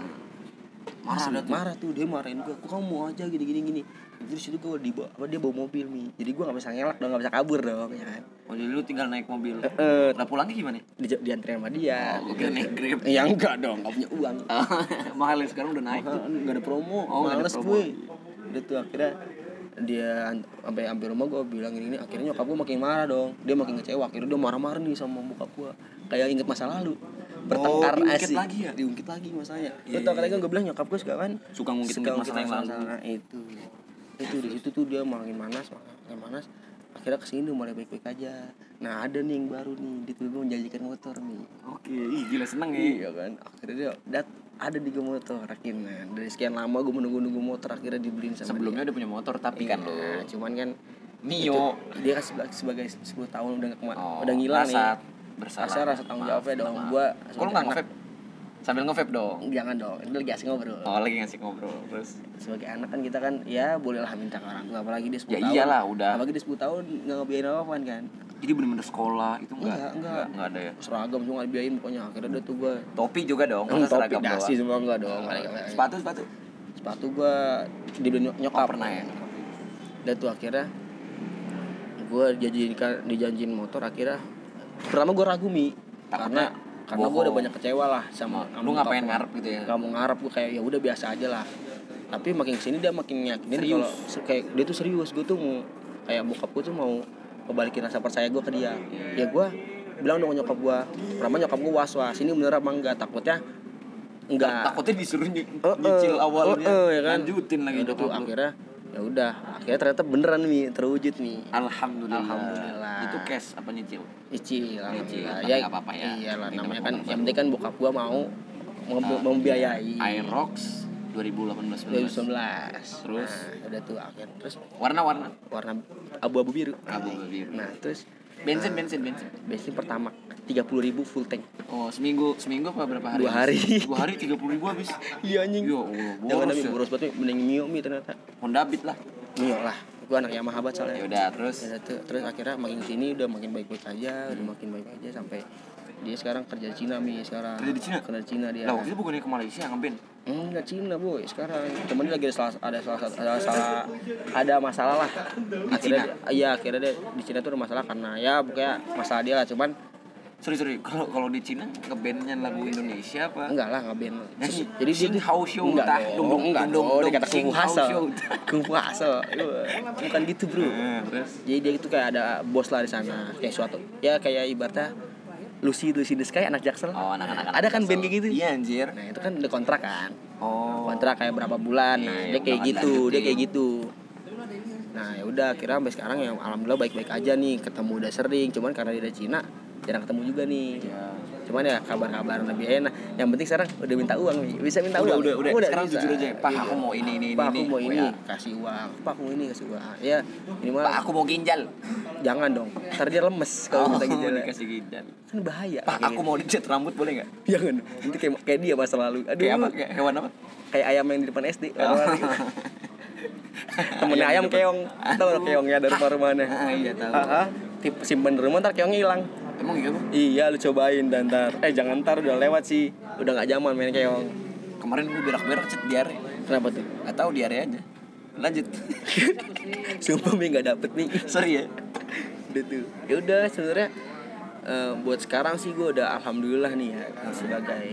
Marah Marah, tuh. marah tuh dia marahin gue. Kok kamu mau aja gini gini gini. Terus itu gue dibawa apa dia bawa mobil nih. Jadi gue nggak bisa ngelak dong, nggak bisa kabur dong ya kan. Oh, jadi lu tinggal naik mobil. Eh, Nah, pulangnya gimana? di dianterin sama dia. Oh, kira naik Grab. Ya enggak dong, nggak punya uang. Mahal ya sekarang udah naik tuh. Nggak ada promo. Oh, nggak ada Males promo. gue. Udah tuh akhirnya dia an- sampai sampai rumah gue bilang gini, akhirnya nyokap gue makin marah dong dia makin kecewa akhirnya dia marah-marah nih sama bokap gue kayak inget masa lalu bertengkar diungkit asik lagi ya? diungkit lagi masalahnya Iya, lu tau iya, kan gue bilang nyokap gue suka kan Suka ngungkit-ngungkit masalah yang lalu. masalah itu itu di situ tuh dia makin manas makin manas akhirnya ke sini udah mulai baik-baik aja nah ada nih yang baru nih dia tiba-tiba menjanjikan motor nih Oke, ih gila seneng ya. iya kan akhirnya dia dat ada di gue motor akhirnya dari sekian lama gue menunggu-nunggu motor akhirnya dibeliin sama Sebelumnya udah punya motor tapi dia. kan lo Iya, cuman kan Mio. itu- dia kan sebagai, sebagai 10 tahun udah kema- Oh, udah ngilang rasa nih bersalah. rasa rasa tanggung jawabnya dong gue lu nggak? Sambil nge-vape dong. jangan dong ini lagi asing ngobrol Oh, lagi ngasih ngobrol terus. sebagai anak kan kita kan ya bolehlah minta ke orang tua apalagi dia 10 Ya tahun iyalah, udah. apalagi dia 10 tahun nggak ngebiayain apa apaan kan Jadi bener-bener sekolah itu enggak? Enggak, enggak. enggak ada ya. seragam nggak dibiayain pokoknya akhirnya udah tuh gue Topi juga dong, Hmm, topi dasi semua enggak dong Nggak ada- Sepatu sepatu. sepatu gue dibeli nyok- nyokap Oh, pernah ya? udah tuh akhirnya gue dijanjikan dijanjin motor akhirnya pertama gue ragu mi Takutnya karena karena gue udah banyak kecewa lah sama Lu nggak pengen ngarep gitu ya? nggak mau ngarep gue kayak ya udah biasa aja lah. Tapi makin ke sini dia makin yakinin Serius? kalau kayak dia tuh serius. Gue tuh mau kayak bokap gue tuh mau ngebalikin rasa percaya gue ke dia. Ya gue bilang dong nyokap gue pertama nyokap gue was was ini bener apa enggak? Takutnya enggak Takutnya disuruh ny- Eh, eh, nyicil awalnya. eh, eh, ya kan? Lanjutin lagi Ya tuh akhirnya ya udah akhirnya ternyata beneran nih terwujud nih Alhamdulillah. Alhamdulillah. Itu cash apa nyicil? Icil alhamdulillah tapi ya nggak apa-apa ya. iyalah namanya kan yang penting kan bokap gua mau Ah, membiayai Aerox 2018 2019 Terus? nah, udah tuh akhir terus Warna-warna. warna abu-abu biru Abu biru. nah terus Bensin bensin bensin. bensin pertama 30.000 ribu full tank Oh, seminggu seminggu apa berapa hari? Dua hari. Dua hari 30 ribu habis. iya anjing Ya Allah, jangan tapi boros banget mending Mio Mi ternyata Honda Beat lah. Mio lah gua anak Yamaha banget soalnya Ya udah, terus Ya, tuh, terus akhirnya makin sini udah makin baik-baik aja udah makin baik aja sampai dia sekarang kerja di Cina mi sekarang. Kerja di Cina? kerja di Cina dia. Lah waktu itu bukannya ke Malaysia ngeband. enggak Cina boy. Sekarang cuman dia lagi ada salah ada salah ada salah ada masalah lah. Akhirnya Cina? iya akhirnya dia di Cina tuh ada masalah karena ya pokoknya masalah dia lah cuman Sorry sorry, kalau kalau di Cina ngebandnya lagu Indonesia apa? enggak lah nggak band Nyanyi, jadi dia sing how show enggak tah, dong, dong, dong, enggak dong, dong, dong, dia kata sing kungfu how hasel show. kungfu hasel Iya, bukan gitu bro. Nah, terus? Jadi dia itu kayak ada bos lah di sana kayak suatu ya kayak ibaratnya Lucy Lucy the Sky anak Jaksel. Oh anak-anak ada kan band kayak gitu? Iya anjir. nah itu kan udah kontrak kan. Oh. kontrak kayak berapa bulan. Nah Iya, dia kayak gitu dia kayak gitu. Nah ya udah kira sampai sekarang ya alhamdulillah baik baik aja nih. Ketemu udah sering cuman karena dia dari Cina jarang ketemu juga nih. Ya. Cuman ya kabar-kabar lebih enak yang penting sekarang udah minta uang nih bisa minta Udah, uang udah, udah. Sekarang bisa. jujur aja, Pak, Iya. aku mau ini, ini, pak ini, aku mau ini. ini Ya. kasih uang pak aku mau ini kasih uang ya ini mah Pak aku mau ginjal. jangan dong ntar dia lemes kalau minta gitu dikasih ginjal. kan bahaya Pak aku mau dicat rambut boleh nggak? jangan nanti kayak kayak dia masa lalu aduh Kayak apa? Kayak hewan apa? kayak ayam yang di depan SD Oh. temennya ayam Ayam keong tahu lo keongnya dari rumah-rumahnya Ah, iya tahu. Ah, ah. simpen di rumah ntar keong hilang Emang gitu? iya lu cobain dan ntar eh jangan ntar udah lewat sih udah nggak zaman main keong Kemarin gue berak-berak cet diare. kenapa tuh Gak tahu diare aja. Lanjut. sumpah mi nggak dapet nih Sorry ya. udah tuh ya udah sebenarnya eh, buat sekarang sih gue udah alhamdulillah nih ya sebagai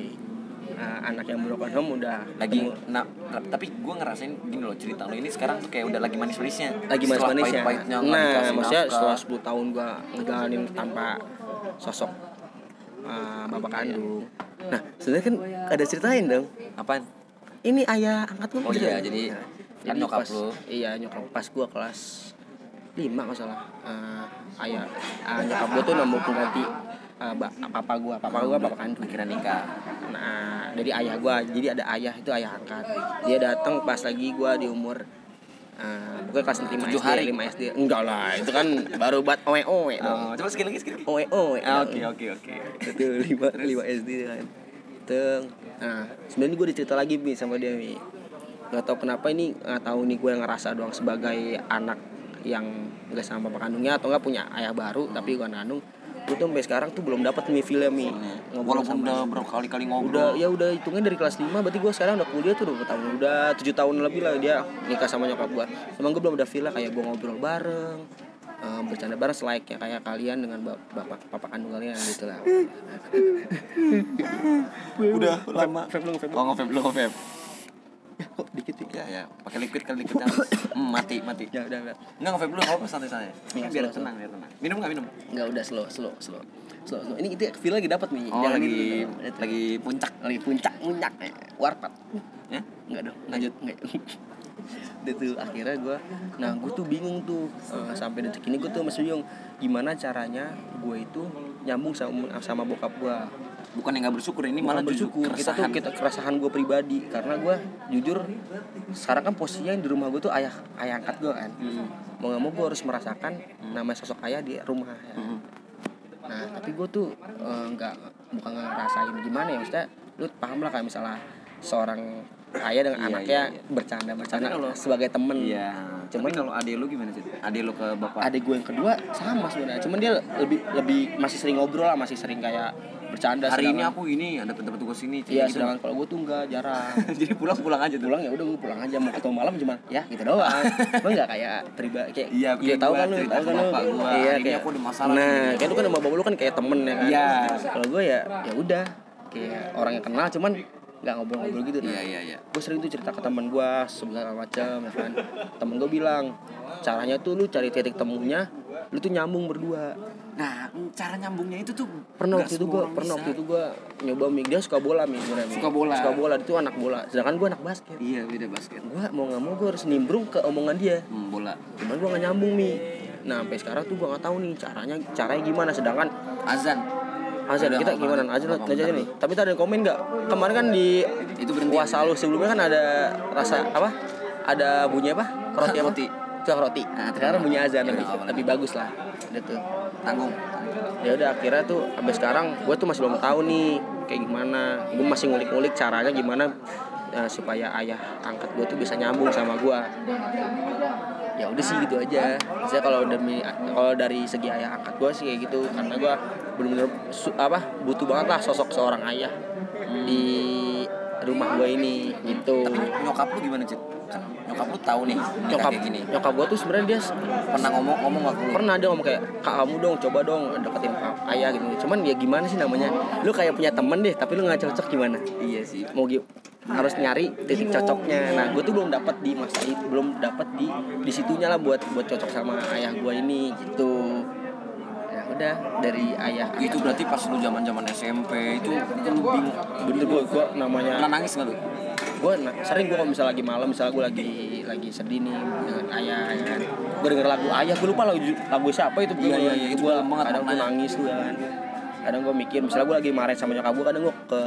eh, anak yang broken home udah lagi nah, tapi gue ngerasain gini loh cerita lo ini sekarang tuh kayak udah lagi manis-manisnya lagi Setelah manis-manisnya pahit-pahitnya nggak nah maksudnya nafkah. setelah 10 tahun gua ngejalanin tanpa sosok. Uh, bapak kandung nah sebenarnya kan ada ceritain dong. Apaan? Ini ayah angkat gua Oh iya, jadi kan nyokap pas, lu. iya nyokap pas gua kelas 5 kalau salah. Uh, ayah uh, nyokap gua tuh nemu pengganti uh, papa gua. Papa gua bapak kandung akhirnya nikah. Nah, dari ayah gua, jadi ada ayah itu ayah angkat. Dia datang pas lagi gua di umur uh, pokoknya kelas 5 Tujuh SD, hari. 5 SD. Enggak lah, itu kan baru bat oe oe oh, dong. coba sekali lagi sekali lagi Oe oe. Ah, oke oke oke Itu 5 5 SD kan. Teng. Nah, sebenarnya gua dicerita lagi bi sama dia mi. Gak tau kenapa ini nggak tahu nih gue yang ngerasa doang sebagai anak yang gak sama bapak kandungnya atau nggak punya ayah baru tapi gua kandung gue tuh sampai sekarang tuh belum dapat nih film mi. Walaupun udah berkali-kali ngobrol. Udah ya udah hitungnya dari kelas 5 berarti gue sekarang udah kuliah tuh udah tahun udah tujuh tahun lebih lah dia nikah sama nyokap gue emang gue belum ada villa kayak gue ngobrol bareng eh, bercanda bareng selayaknya kayak kalian dengan bap- bapak bapak kandung kalian gitu lah. Udah lama. Vape lu, vape oh lu kok dikit ya? Ya ya pakai liquid kan liquid habis Hmm, mati mati. Ya udah udah. Enggak nge-vape dulu apa santai santai. Iya, biar slow, tenang biar tenang. Minum nggak minum? Nggak udah slow slow slow. Slow, slow. ini itu villa lagi dapat nih oh Jangan lagi gitu. Itu. lagi puncak. Lagi puncak puncak nih warpat. Ya? Enggak dong, Lanjut. Enggak. Udah tuh akhirnya gue Nah gue tuh bingung tuh eh, Sampai detik ini gue tuh masih bingung Gimana caranya gue itu Nyambung sama sama bokap gue bukan yang nggak bersyukur ini malah bersyukur Kita tuh kita keresahan gue pribadi Karena gue jujur Sekarang kan posisinya di rumah gue tuh Ayah ayah angkat gue kan Hmm. Mau gak mau gue harus merasakan Namanya sosok ayah di rumah ya. Hmm. Nah tapi gue tuh eh, nggak bukan nggak ngerasain gimana ya maksudnya lu paham lah kayak misalnya seorang ayah dengan Iya, anaknya iya, iya. bercanda bercanda Tapi kalau- sebagai temen. Iya. Cuman Cuman kalau adik lu gimana sih? Adik lu ke bapak? adik gue yang kedua sama sebenarnya. Cuman dia lebih lebih masih sering ngobrol lah, masih sering kayak bercanda. Hari ini sedangkan- aku ini ada dapat tugas ini. Iya, gitu. sedangkan kalau gue tuh enggak jarang. Jadi pulang pulang aja tuh. pulang ya udah gue pulang aja mau ketemu malam cuma ya gitu doang gue nggak kayak pribadi kayak Iya, ya, tahu kan lu tahu kan lu iya ini kayak aku ada masalah nah kayak lu kan sama bapak lu kan kayak temen ya kan Iya. kalau gue ya ya udah kayak orang yang kenal cuman nggak ngobrol-ngobrol gitu Iya iya iya. gue sering tuh cerita ke teman gue segala macam ya kan temen gue bilang caranya tuh lu cari titik temunya lu tuh nyambung berdua. Nah, cara nyambungnya itu tuh pernah waktu itu gue pernah waktu itu gue nyoba mik dia suka bola mik Mi. Suka bola. suka bola itu anak bola. Sedangkan gue anak basket. Iya, beda basket. gue mau nggak mau gue harus nimbrung ke omongan dia. Hmm, bola. cuman gue nggak nyambung nih. Nah sampai sekarang tuh gue nggak tahu nih caranya caranya gimana. Sedangkan Azan. Azan kita gimana? Azan aja nih. Tapi tadi ada yang komen nggak? Kemarin kan di Itu berhenti. puasa lu sebelumnya kan ada rasa apa? Ada bunyi apa? Roti apa Cak roti. Nah, sekarang bunyi azan Ya, lebih, lebih bagus lah. Tuh Tanggung. ya udah akhirnya tuh sampai sekarang gue tuh masih belum tahu nih kayak gimana. Gue masih ngulik-ngulik caranya gimana eh, supaya ayah angkat gue tuh bisa nyambung sama gue ya udah sih gitu aja. Saya kalau demi kalau dari segi ayah angkat gue sih kayak gitu karena gue bener-bener su- apa butuh banget lah sosok seorang ayah di rumah gue ini gitu. Tapi nyokap lu gimana, Cit? Kan nyokap lu tahu nih nyokap kayak gini. nyokap gue tuh sebenarnya dia Pernah ngomong ngomong gak ke lu? pernah dia ngomong kayak kak kamu dong coba dong deketin ayah gitu cuman ya gimana sih namanya lu kayak punya temen deh tapi lu nggak cocok gimana Iya sih. mau gi- harus nyari titik cocoknya nah gue tuh belum dapat di masa itu belum dapat di di situnya lah buat buat cocok sama ayah gue ini gitu ya udah dari ayah Itu berarti pas lu zaman-zaman SMP itu itu lu bingung. bener gue gue namanya Pernah nangis gak lu? Gue sering gue kalau misalnya lagi malam misalnya gue lagi lagi sedih nih dengan ayah ya kan. Gue denger lagu ayah gue lupa lagu lagu siapa itu Iya, iya, iya, gue kadang gue nangis tuh ya kan. Kadang gue mikir misalnya gue lagi marah sama nyokap gue kadang gue ke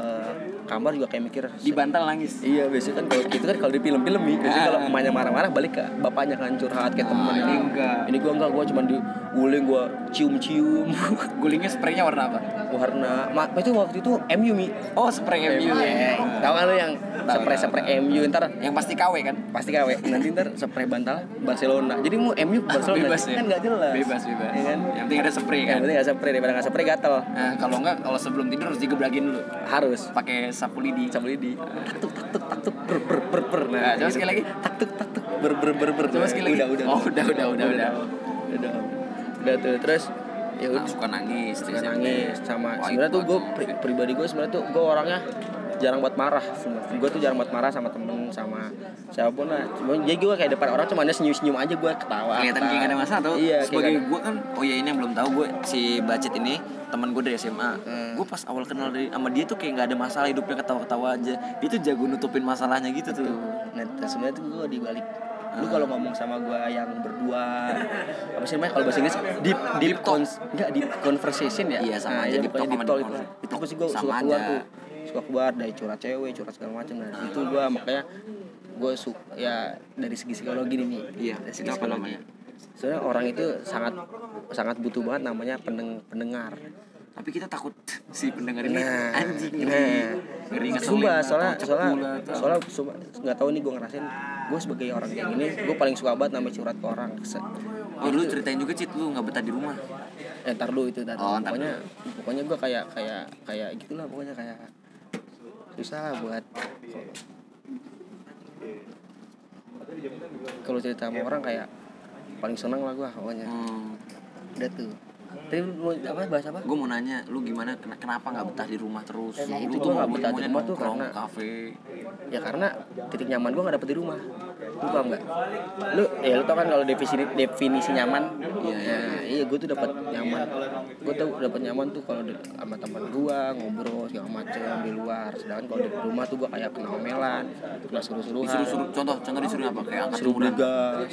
kamar juga kayak mikir di bantal nangis. Iya biasanya kan kalau gitu kan kalau di film-film nih biasanya kalau emaknya marah-marah balik ke bapaknya kan curhat kayak temen ini enggak. Ini gua enggak, gua cuma diuling gua cium-cium. Gulingnya spraynya warna apa? Warna mak itu waktu itu MU mi. oh spray MU Eh, Tahu kan yang Tahu, spray tahu, spray MU ntar yang pasti KW kan pasti KW nanti ntar spray bantal Barcelona. Jadi mau MU Barcelona bebas ya kan enggak jelas. bebas bebas Ya kan? yang penting ada spray Yang kan penting enggak spray daripada enggak spray gatel. nah kalau enggak kalau sebelum tidur harus digeblagin dulu Harus pakai sapu lidi sabu lidi. Taktuk taktuk taktuk ber ber ber ber. Nah, coba gitu. sekali lagi. Taktuk taktuk ber ber ber ber. Coba sekali lagi. Udah udah. Oh, udah, udah, udah, udah. Udah. Udah tuh terus ya nah, udah suka nangis suka nangis sama sebenarnya tuh gue pribadi gue sebenarnya tuh gue orangnya jarang buat marah. Gue tuh jarang buat marah sama temen sama siapa pun lah. Cuma jadi gue kayak depan orang cuma ada senyum senyum aja gue ketawa. Kelihatan kayak gak ada masalah tuh. Iya sebagai gue kan oh ya ini yang belum tahu gue si budget ini teman gue dari SMA Hmm. gue pas awal kenal dari sama dia tuh kayak nggak ada masalah hidupnya ketawa-ketawa aja. Dia tuh jago nutupin masalahnya gitu tuh. Nah sebenarnya tuh gue dibalik. Lu kalau ngomong sama gue yang berdua apa sih namanya kalau bahasa Inggris? Deep deep cons enggak deep conversation ya? Iya, sama Nah, aja, iya, deep talk deep talk deep itu itu pasti gue Sama suka keluar tuh suka keluar dari curhat cewek curhat segala macam nah itu gue makanya gue suka ya dari segi psikologi nih. Iya, dari segi apa namanya? sebenarnya orang itu sangat sangat butuh banget namanya pendeng, pendengar. Tapi kita takut si pendengar ini nah anjing nah. ngeri sumpah atau soalnya soalnya soalnya sumpah, nggak tahu nih gue ngerasain gue sebagai orang kayak gini gue paling suka banget namanya curhat ke orang oh lu ceritain juga cit lu nggak betah di rumah? Eh ntar dulu itu ntar Oh, pokoknya pokoknya gue kayak kayak kayak gitulah pokoknya kayak susah lah buat kalau cerita sama orang kayak paling seneng lah gue pokoknya hmm. udah tuh tadi lu mau apa bahas apa? Gue mau nanya lu gimana ken- kenapa nggak betah di rumah terus? Ya, lu itu tuh nggak betah di rumah tuh karena- kafe. ya karena titik nyaman gue gak dapet di rumah. Lu paham gak lu ya lu tau kan kalau definisi definisi nyaman? Iya, iya, iya gue tuh dapat nyaman. Gue tuh dapat nyaman tuh kalau di- sama teman gue ngobrol segala macem di luar. Sedangkan kalau di rumah tuh gue kayak kena omelan kena suruh-suruhan disuruh-suruh contoh contoh disuruh apa? Kayak angkat suruh beli gas.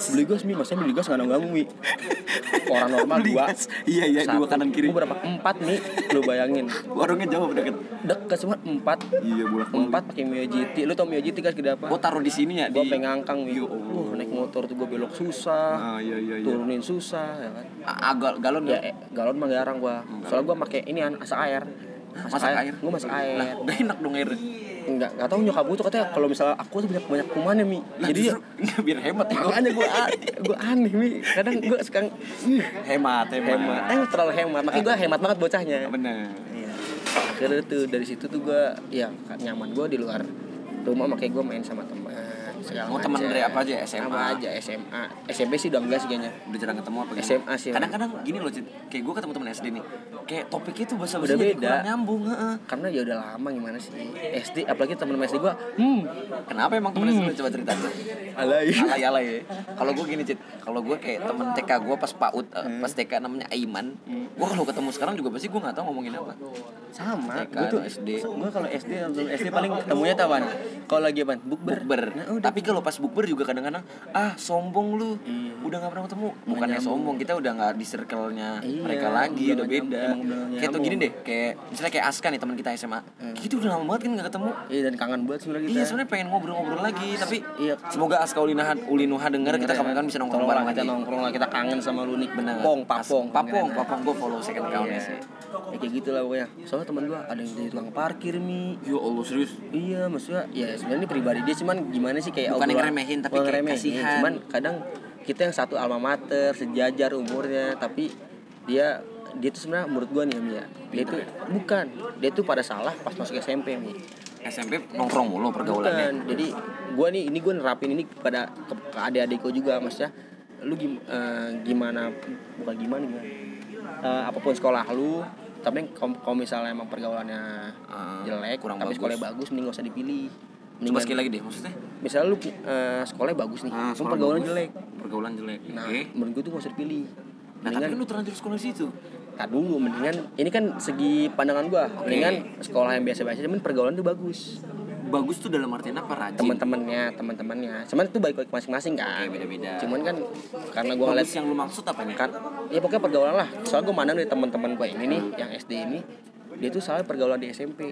Beli gas mi. Maksudnya beli gas gak ganggu mi. Orang normal Beli dua. gas. Iya, iya, dua kanan kiri. Gua berapa? Empat nih lu bayangin. Warungnya jauh deket? Deket semua empat. Iya bolak empat pakai Mio GT lu tau Mio GT gas gede apa? Gue taruh di sini ya gue di pengen ngangkang nih uh, naik motor tuh gue belok susah. Ah iya iya iya. Turunin susah ya kan? Agak galon ya ya? eh, galon mah jarang gue soalnya gue pakai ini an masak air. Masak air. gue masak lah air. udah enak dong air enggak enggak tahu nyokap gue tuh katanya kalau misalnya aku tuh banyak banyak kumannya mi. Jadi ya Nggak, biar hemat ya. Makanya gue gue aneh mi. Kadang gue sekarang ih, hemat hemat. Eh terlalu hemat. Makanya gue hemat banget bocahnya. Bener. Iya. Akhirnya tuh dari situ tuh gue ya nyaman gue di luar rumah makanya gue main sama teman Oh, teman dari apa aja? SMA? Apa aja SMA. SMP sih udah enggak sih kayaknya. udah jarang ketemu apa gimana? SMA sih. kadang-kadang gini loh Cid kayak gue ketemu temen SD nih kayak topiknya tuh bahasa Udah beda. nyambung heeh. Karena ya udah lama gimana sih SD apalagi teman-teman SD gue hmm kenapa emang temen SD lu coba cerita alay alay alay ya kalau gue gini Cid kalau gue kayak temen TK gue pas PAUD eh, Hmm. pas TK namanya Aiman gue kalau ketemu sekarang juga pasti gue nggak tahu ngomongin apa sama TK gue tuh SD. gue kalau SD SD paling ketemunya tahuan kalau lagi apa bukber bukber Nah, udah. Tapi kalau pas bukber juga kadang-kadang ah sombong lu Iya. udah nggak pernah ketemu bukannya nyambung. sombong kita udah nggak di circle-nya Iya, mereka lagi udah udah beda kayak tuh gini deh kayak misalnya kayak Aska nih teman kita SMA kita udah lama banget kan nggak ketemu iya dan kangen banget sebenarnya kita Iya sebenarnya pengen ngobrol-ngobrol lagi tapi Iya. semoga Aska Ulinuha Ulinuha denger kita kapan-kapan bisa nongkrong bareng kita lagi. nongkrong lah kita kangen sama lu nih Bener. pong papong Papong, papong gue follow second account Iya. sih. ya kayak gitu lah pokoknya soalnya teman gua ada yang jadi tukang parkir mi Ya Allah serius. iya maksudnya ya sebenarnya ini pribadi dia cuman gimana sih kayak Bukan yang ngeremehin, tapi kayak ngeremehin, kasihan. cuman kadang kita yang satu alma mater sejajar umurnya tapi dia dia tuh sebenarnya menurut gua nih ya ya dia tuh bukan dia tuh pada salah pas masuk SMP mi SMP nongkrong mulu pergaulannya. Bukan. Jadi gua nih ini gua nerapin ini kepada ke, ke adik-adikku juga maksudnya lu gim, eh, gimana bukan gimana gimana. Eh, apa pun sekolah lu tapi kalau misalnya emang pergaulannya Ah, jelek kurang tapi bagus. sekolahnya bagus mending gak usah dipilih Coba sekali lagi deh maksudnya. misalnya lu eh, sekolahnya bagus nih Ah, sekolah pergaulan bagus. jelek Pergaulan jelek. nah Oke. menurut gua tuh gak usah dipilih Nah, tapi mendingan kan lu terlanjur sekolah di situ. tak dulu mendingan ini kan segi pandangan gua mendingan sekolah yang biasa-biasa cuman pergaulan tuh bagus bagus tuh dalam artian apa rajin teman-temannya teman-temannya cuman itu baik baik masing-masing kan Oke, beda-beda. cuman kan karena gue ngeliat bagus yang lu maksud apa nih kan ya pokoknya pergaulan lah soalnya gue mandang dari teman-teman gue ini nih yang SD ini dia tuh soalnya pergaulan di SMP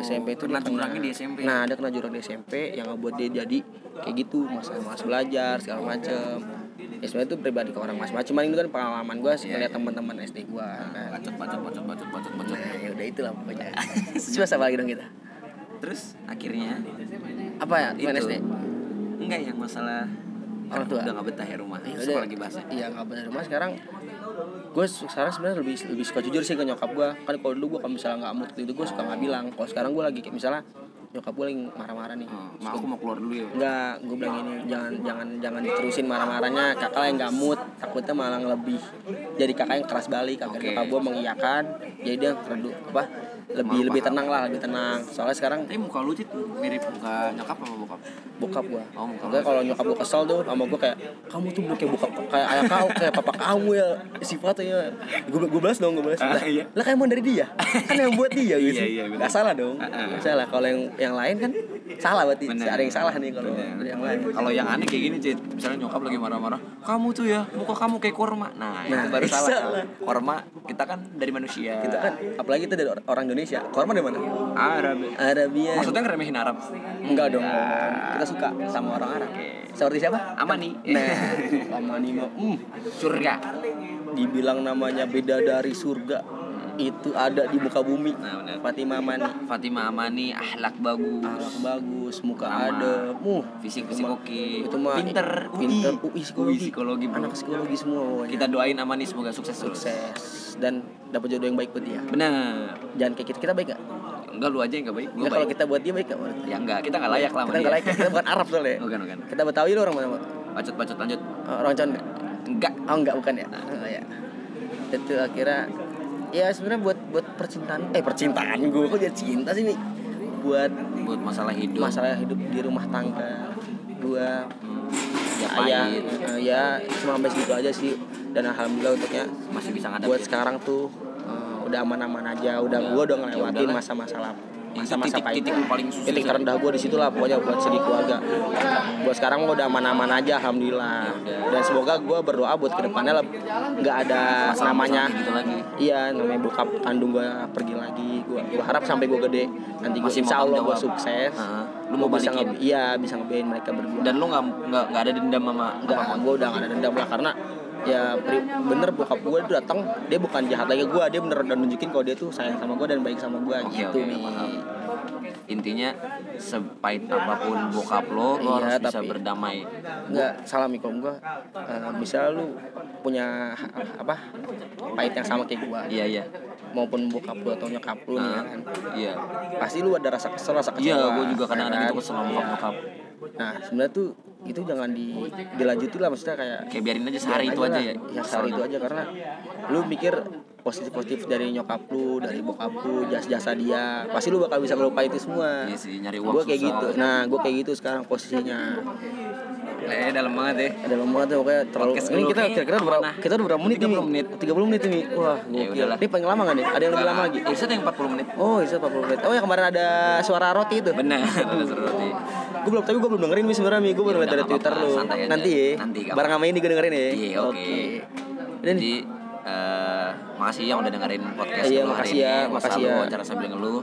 SMP itu kena dia jurangnya di SMP. Nah ada kena jurang di SMP yang ngebuat dia jadi kayak gitu masa malas belajar segala macem. Ya sebenarnya itu pribadi ke orang masing-masing cuman itu kan pengalaman gue Iya, ngeliat teman-teman SD gue kan. Bacot bacot bacot bacot bacot bacot. Nah ya udah itulah pokoknya. Coba apa lagi dong kita? Terus akhirnya? Apa ya Itu. SD enggak yang masalah Orang tua. udah nggak betah ya rumah Ya udah. lagi bahasnya Iya nggak benar rumah. Sekarang gue sekarang sebenarnya lebih lebih suka jujur sih ke nyokap gue kan kalau dulu gue kalau misalnya nggak mood itu gue suka nggak bilang. Kalau sekarang gue lagi kayak misalnya nyokap gue lagi marah-marah nih. Oh, ma aku mau keluar dulu ya. Enggak, gue bilang ini jangan jangan jangan diterusin marah-marahnya. Kakak yang nggak mood takutnya malah lebih jadi kakak yang keras balik akhirnya Oke. kakak gue mengiyakan. Jadi dia redu apa lebih Malu lebih tenang lah lebih tenang. Soalnya sekarang tapi muka lu Cit, mirip muka nyokap apa bokap? Bokap gue Oh, muka kalau nyokap gue kesel tuh sama gue kayak kamu tuh kayak bokap kayak ayah kau kayak papa kamu ya. Sifatnya gue gue balas dong gue balas. Ah, lah, iya. lah kan emang dari dia. Kan yang buat dia gitu. Iya, iya, nggak salah dong. Ah, ah. nggak salah. Kalau yang yang lain kan salah berarti. Bener. ada yang salah nih kalau yang lain. Kalau yang aneh kayak gini Cit misalnya nyokap lagi marah-marah kamu tuh ya muka kamu kayak korma. Nah, itu Nah, baru itu salah salah. korma kita kan dari manusia. Kita kan apalagi kita dari or- orang Indonesia korma dari mana Arab Arabia. Maksudnya ngeremehin Arab? Enggak dong. Kita suka sama orang Arab. Seperti siapa? Amani. Nah Amani mah hmm, surga. Dibilang namanya beda dari surga itu ada di muka bumi. Nah, benar. Fatimah Mani Fatimah Amani ahlak bagus. Ahlak bagus muka ada. Muh fisik fisik oke. itu mah pinter. pinter UI. UI psikologi, UI psikologi bro. anak psikologi semua pokoknya. kita doain Amani semoga sukses terus. Sukses. Dan dapat jodoh yang baik buat dia. Benar. Jangan kayak kita kita baik gak? enggak lu aja yang gak baik gua Nggak, kalau kita buat dia baik gak? ya enggak kita enggak layak lah kita dia. layak. Kita bukan Arab soalnya. Bukan bukan. Kita Betawi lu orang mana bacot bacot lanjut. Oh, orang Conda enggak oh enggak bukan ya? Oh, ya. Itu akhirnya ya sebenarnya buat buat percintaan. Eh percintaan gue kok jadi cinta sih nih buat buat masalah hidup. masalah hidup di rumah tangga. Gua ya ayah ya cuma sampai segitu aja sih. Dan alhamdulillah untuknya masih bisa ngadapin buat sekarang tuh eh, udah aman-aman aja. Udah Ya, gua udah ya ngelewatin udahlah. masa-masa Itu masa-masa titik- titik paling susah titik terendah gua di situ lah pokoknya buat sedih keluarga buat sekarang gua udah aman-aman aja alhamdulillah dan semoga gua berdoa buat ke depannya lah nggak ada namanya gitu lagi Iya, namanya bokap kandung gua pergi lagi. Gua, gua harap sampai gua gede nanti mau insya Allah jawab. sukses. Heeh. Lu mau bisa nge- iya bisa ngebiayain mereka berdua. dan lu nggak nggak nggak ada dendam sama apa pun gua udah gak ada dendam lah karena ya bener bokap gua itu datang dia bukan jahat lagi gua dia bener udah nunjukin kalau dia tuh sayang sama gua dan baik sama gua Oke, gitu oke, nih paham. intinya sepahit apa pun bokap lo lo Iya, harus bisa tapi- berdamai. enggak salah mikom gua Eh, bisa lu punya apa pahit yang sama kayak gua. Iya iya. Maupun bokap lu atau nyokap lu nih ya Nah, kan. iya. Pasti lu ada rasa kesel rasa kecewa iya gue juga kadang-kadang kan? kesel sama bokap bokap. Nah sebenarnya tuh itu jangan di dilanjutin lah maksudnya kayak kayak biarin aja sehari itu biarin aja lah. ya? Ya sehari itu aja karena lu mikir positif positif dari nyokap lu dari bokap lu jasa jasa dia pasti lu bakal bisa ngelupain itu semua. Iya sih nyari uang gue kayak gitu. Nah gue kayak gitu sekarang posisinya eh dalam banget ya. Ada lama tuh pokoknya terlalu Podcast ini kita kira-kira berapa kita udah berapa menit 30 ini? menit. 30 menit ini. Wah Ya gokil. ini paling lama gak nih? Ada yang lebih lama lagi? Irsa yang 40 menit. Oh itu 40 menit. Oh ya kemarin ada suara roti itu? Benar ada seru roti. Gue belum tapi gue belum dengerin nih sebenarnya nih gue baru Ya udah, dari twitter lu. nanti ya. Nanti, bareng sama ini gue dengerin ya. Iya, oke. jadi eh makasih yang udah dengerin podcast Iya, makasih ya, makasih ya. wawancara sambil ngeluh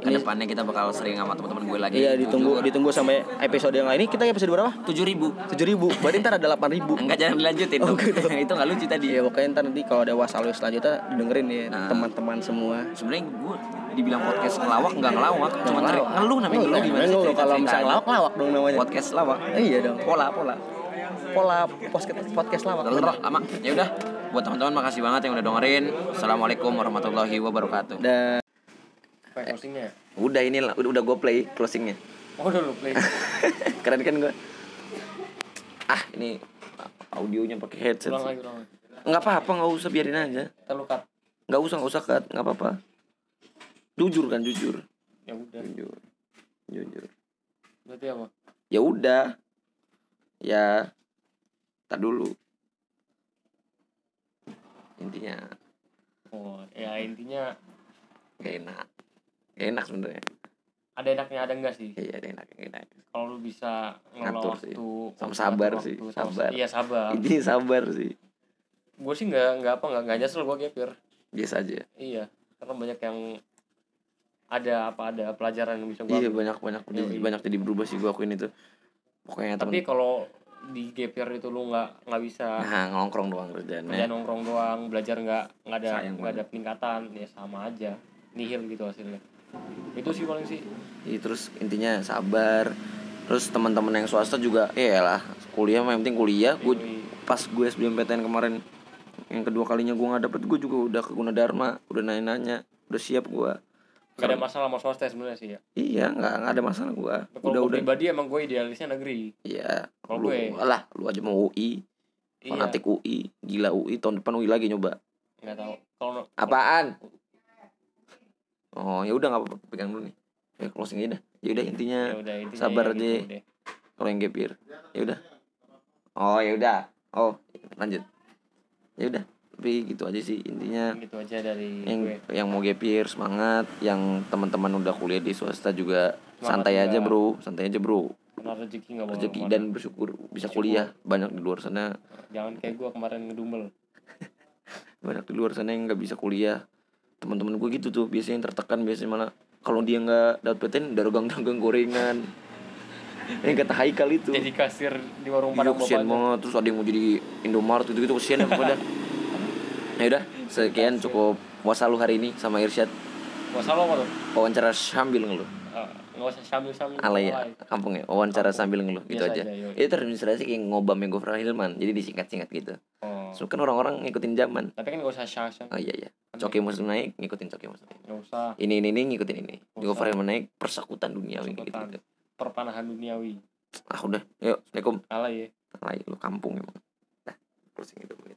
ke depannya kita bakal sering sama teman-teman gue lagi. Iya ditunggu ditunggu sampai episode yang lain. Ini kita episode berapa? Tujuh ribu. Tujuh ribu. Berarti ntar ada delapan ribu. Enggak jangan dilanjutin Oh, gitu. itu nggak lucu tadi. Iya pokoknya ntar nanti kalau ada wasalus selanjutnya dengerin ya Nah. teman-teman semua. Sebenarnya gue dibilang podcast ngelawak nggak ngelawak cuma Ngelawak. ceri- ngeluh namanya ngeluh gimana sih Ngeluh, kalau misalnya aja. lawak lawak dong namanya. Podcast lawak. Eh, iya dong. Pola pola. Pola podcast podcast lawak. Lama. Ya udah. Buat teman-teman makasih banget yang udah dengerin. Assalamualaikum warahmatullahi wabarakatuh. Dan closingnya udah ini lah. Udah, udah gue play closingnya. Oh udah lu play. Keren kan gue ah ini audionya pakai headset ulang lagi ulang lagi. Nggak apa-apa nggak usah biarin aja. Terluka nggak usah nggak usah cut nggak apa-apa. Jujur kan jujur. Ya udah. Jujur jujur. Berarti apa? Ya udah. Ya tak dulu. Intinya. Oh ya intinya gak enak enak sebenarnya. Ada enaknya ada enggak sih? Iya ada enak enak kalau lu bisa Ngatur sih. waktu Sama sabar waktu, sih, sama- sabar. iya sabar. Ini sabar sih. Gue sih nggak nggak apa nggak nggak nyesel gue gapir biasa aja. Iya karena banyak yang ada apa ada pelajaran yang bisa gue iya banyak banyak Iya, jadi iya. banyak jadi berubah sih gue akuin itu. Pokoknya tapi kalau di gapir itu lu nggak nggak bisa nah nongkrong doang kerja kerjaannya nongkrong doang belajar nggak nggak ada nggak ada peningkatan ya sama aja. Nihil gitu hasilnya itu sih paling sih. Iya, terus intinya sabar. Terus teman-teman yang swasta juga ya lah kuliah mah yang penting kuliah. Gue pas gue SBMPTN kemarin yang kedua kalinya gue nggak dapet gue juga udah ke Gunadarma udah nanya-nanya udah siap gue nggak ada masalah sama swasta sebenarnya sih ya? Iya nggak nggak ada masalah gue kalau udah udah pribadi emang gue idealisnya negeri. Iya Kalau lu gue- lah lu aja mau UI iya. Fanatik UI gila UI tahun depan UI lagi nyoba. Tahu. Kalau apaan oh ya udah nggak apa-apa pegang dulu nih. Ya closing aja dah. Ya udah intinya ya intinya sabar ya aja. gitu deh. kalau yang gap year. Ya udah. Oh ya udah. Oh lanjut. Ya udah tapi gitu aja sih intinya. Gitu aja dari yang gue. yang mau gap year semangat. Yang teman-teman udah kuliah di swasta juga Semangat santai juga. aja bro. Santai aja bro. Karena rezeki nggak rezeki dan bersyukur bisa Bersyukur. kuliah. Banyak di luar sana. Jangan kayak gue kemarin ngedumel. Banyak di luar sana yang nggak bisa kuliah teman-teman gue gitu tuh biasanya yang tertekan biasanya malah kalau dia nggak dapat PTN dagang-dagang gorengan. Yang kata Haikal itu. Jadi kasir di warung Iya padang bapaknya banget. Terus ada yang mau jadi Indomaret gitu-gitu kesian ya pada Ya udah Sekian cukup Wasalu hari ini sama Irsyad. Masalah apa tuh? Wawancara sambil ngeluh nggak usah sambil sambil Alay ya Kampung ya Wawancara sambil ngeluh Gitu Biasa aja. aja. Itu terinspirasi kayak ngobamnya Gofar Hilman Jadi disingkat-singkat gitu. Oh. So kan orang-orang ngikutin zaman. Tapi kan nggak usah syang Oh iya iya. Coki Muslim naik Ngikutin Coki Muslim nggak usah. Ini ini ini ngikutin ini. Usah. Hilman naik Persekutan duniawi gitu, Persekutan. gitu. perpanahan duniawi. Ah udah. Yuk Assalamualaikum. Alay ya. Alay lu kampung emang. Dah Closing itu menit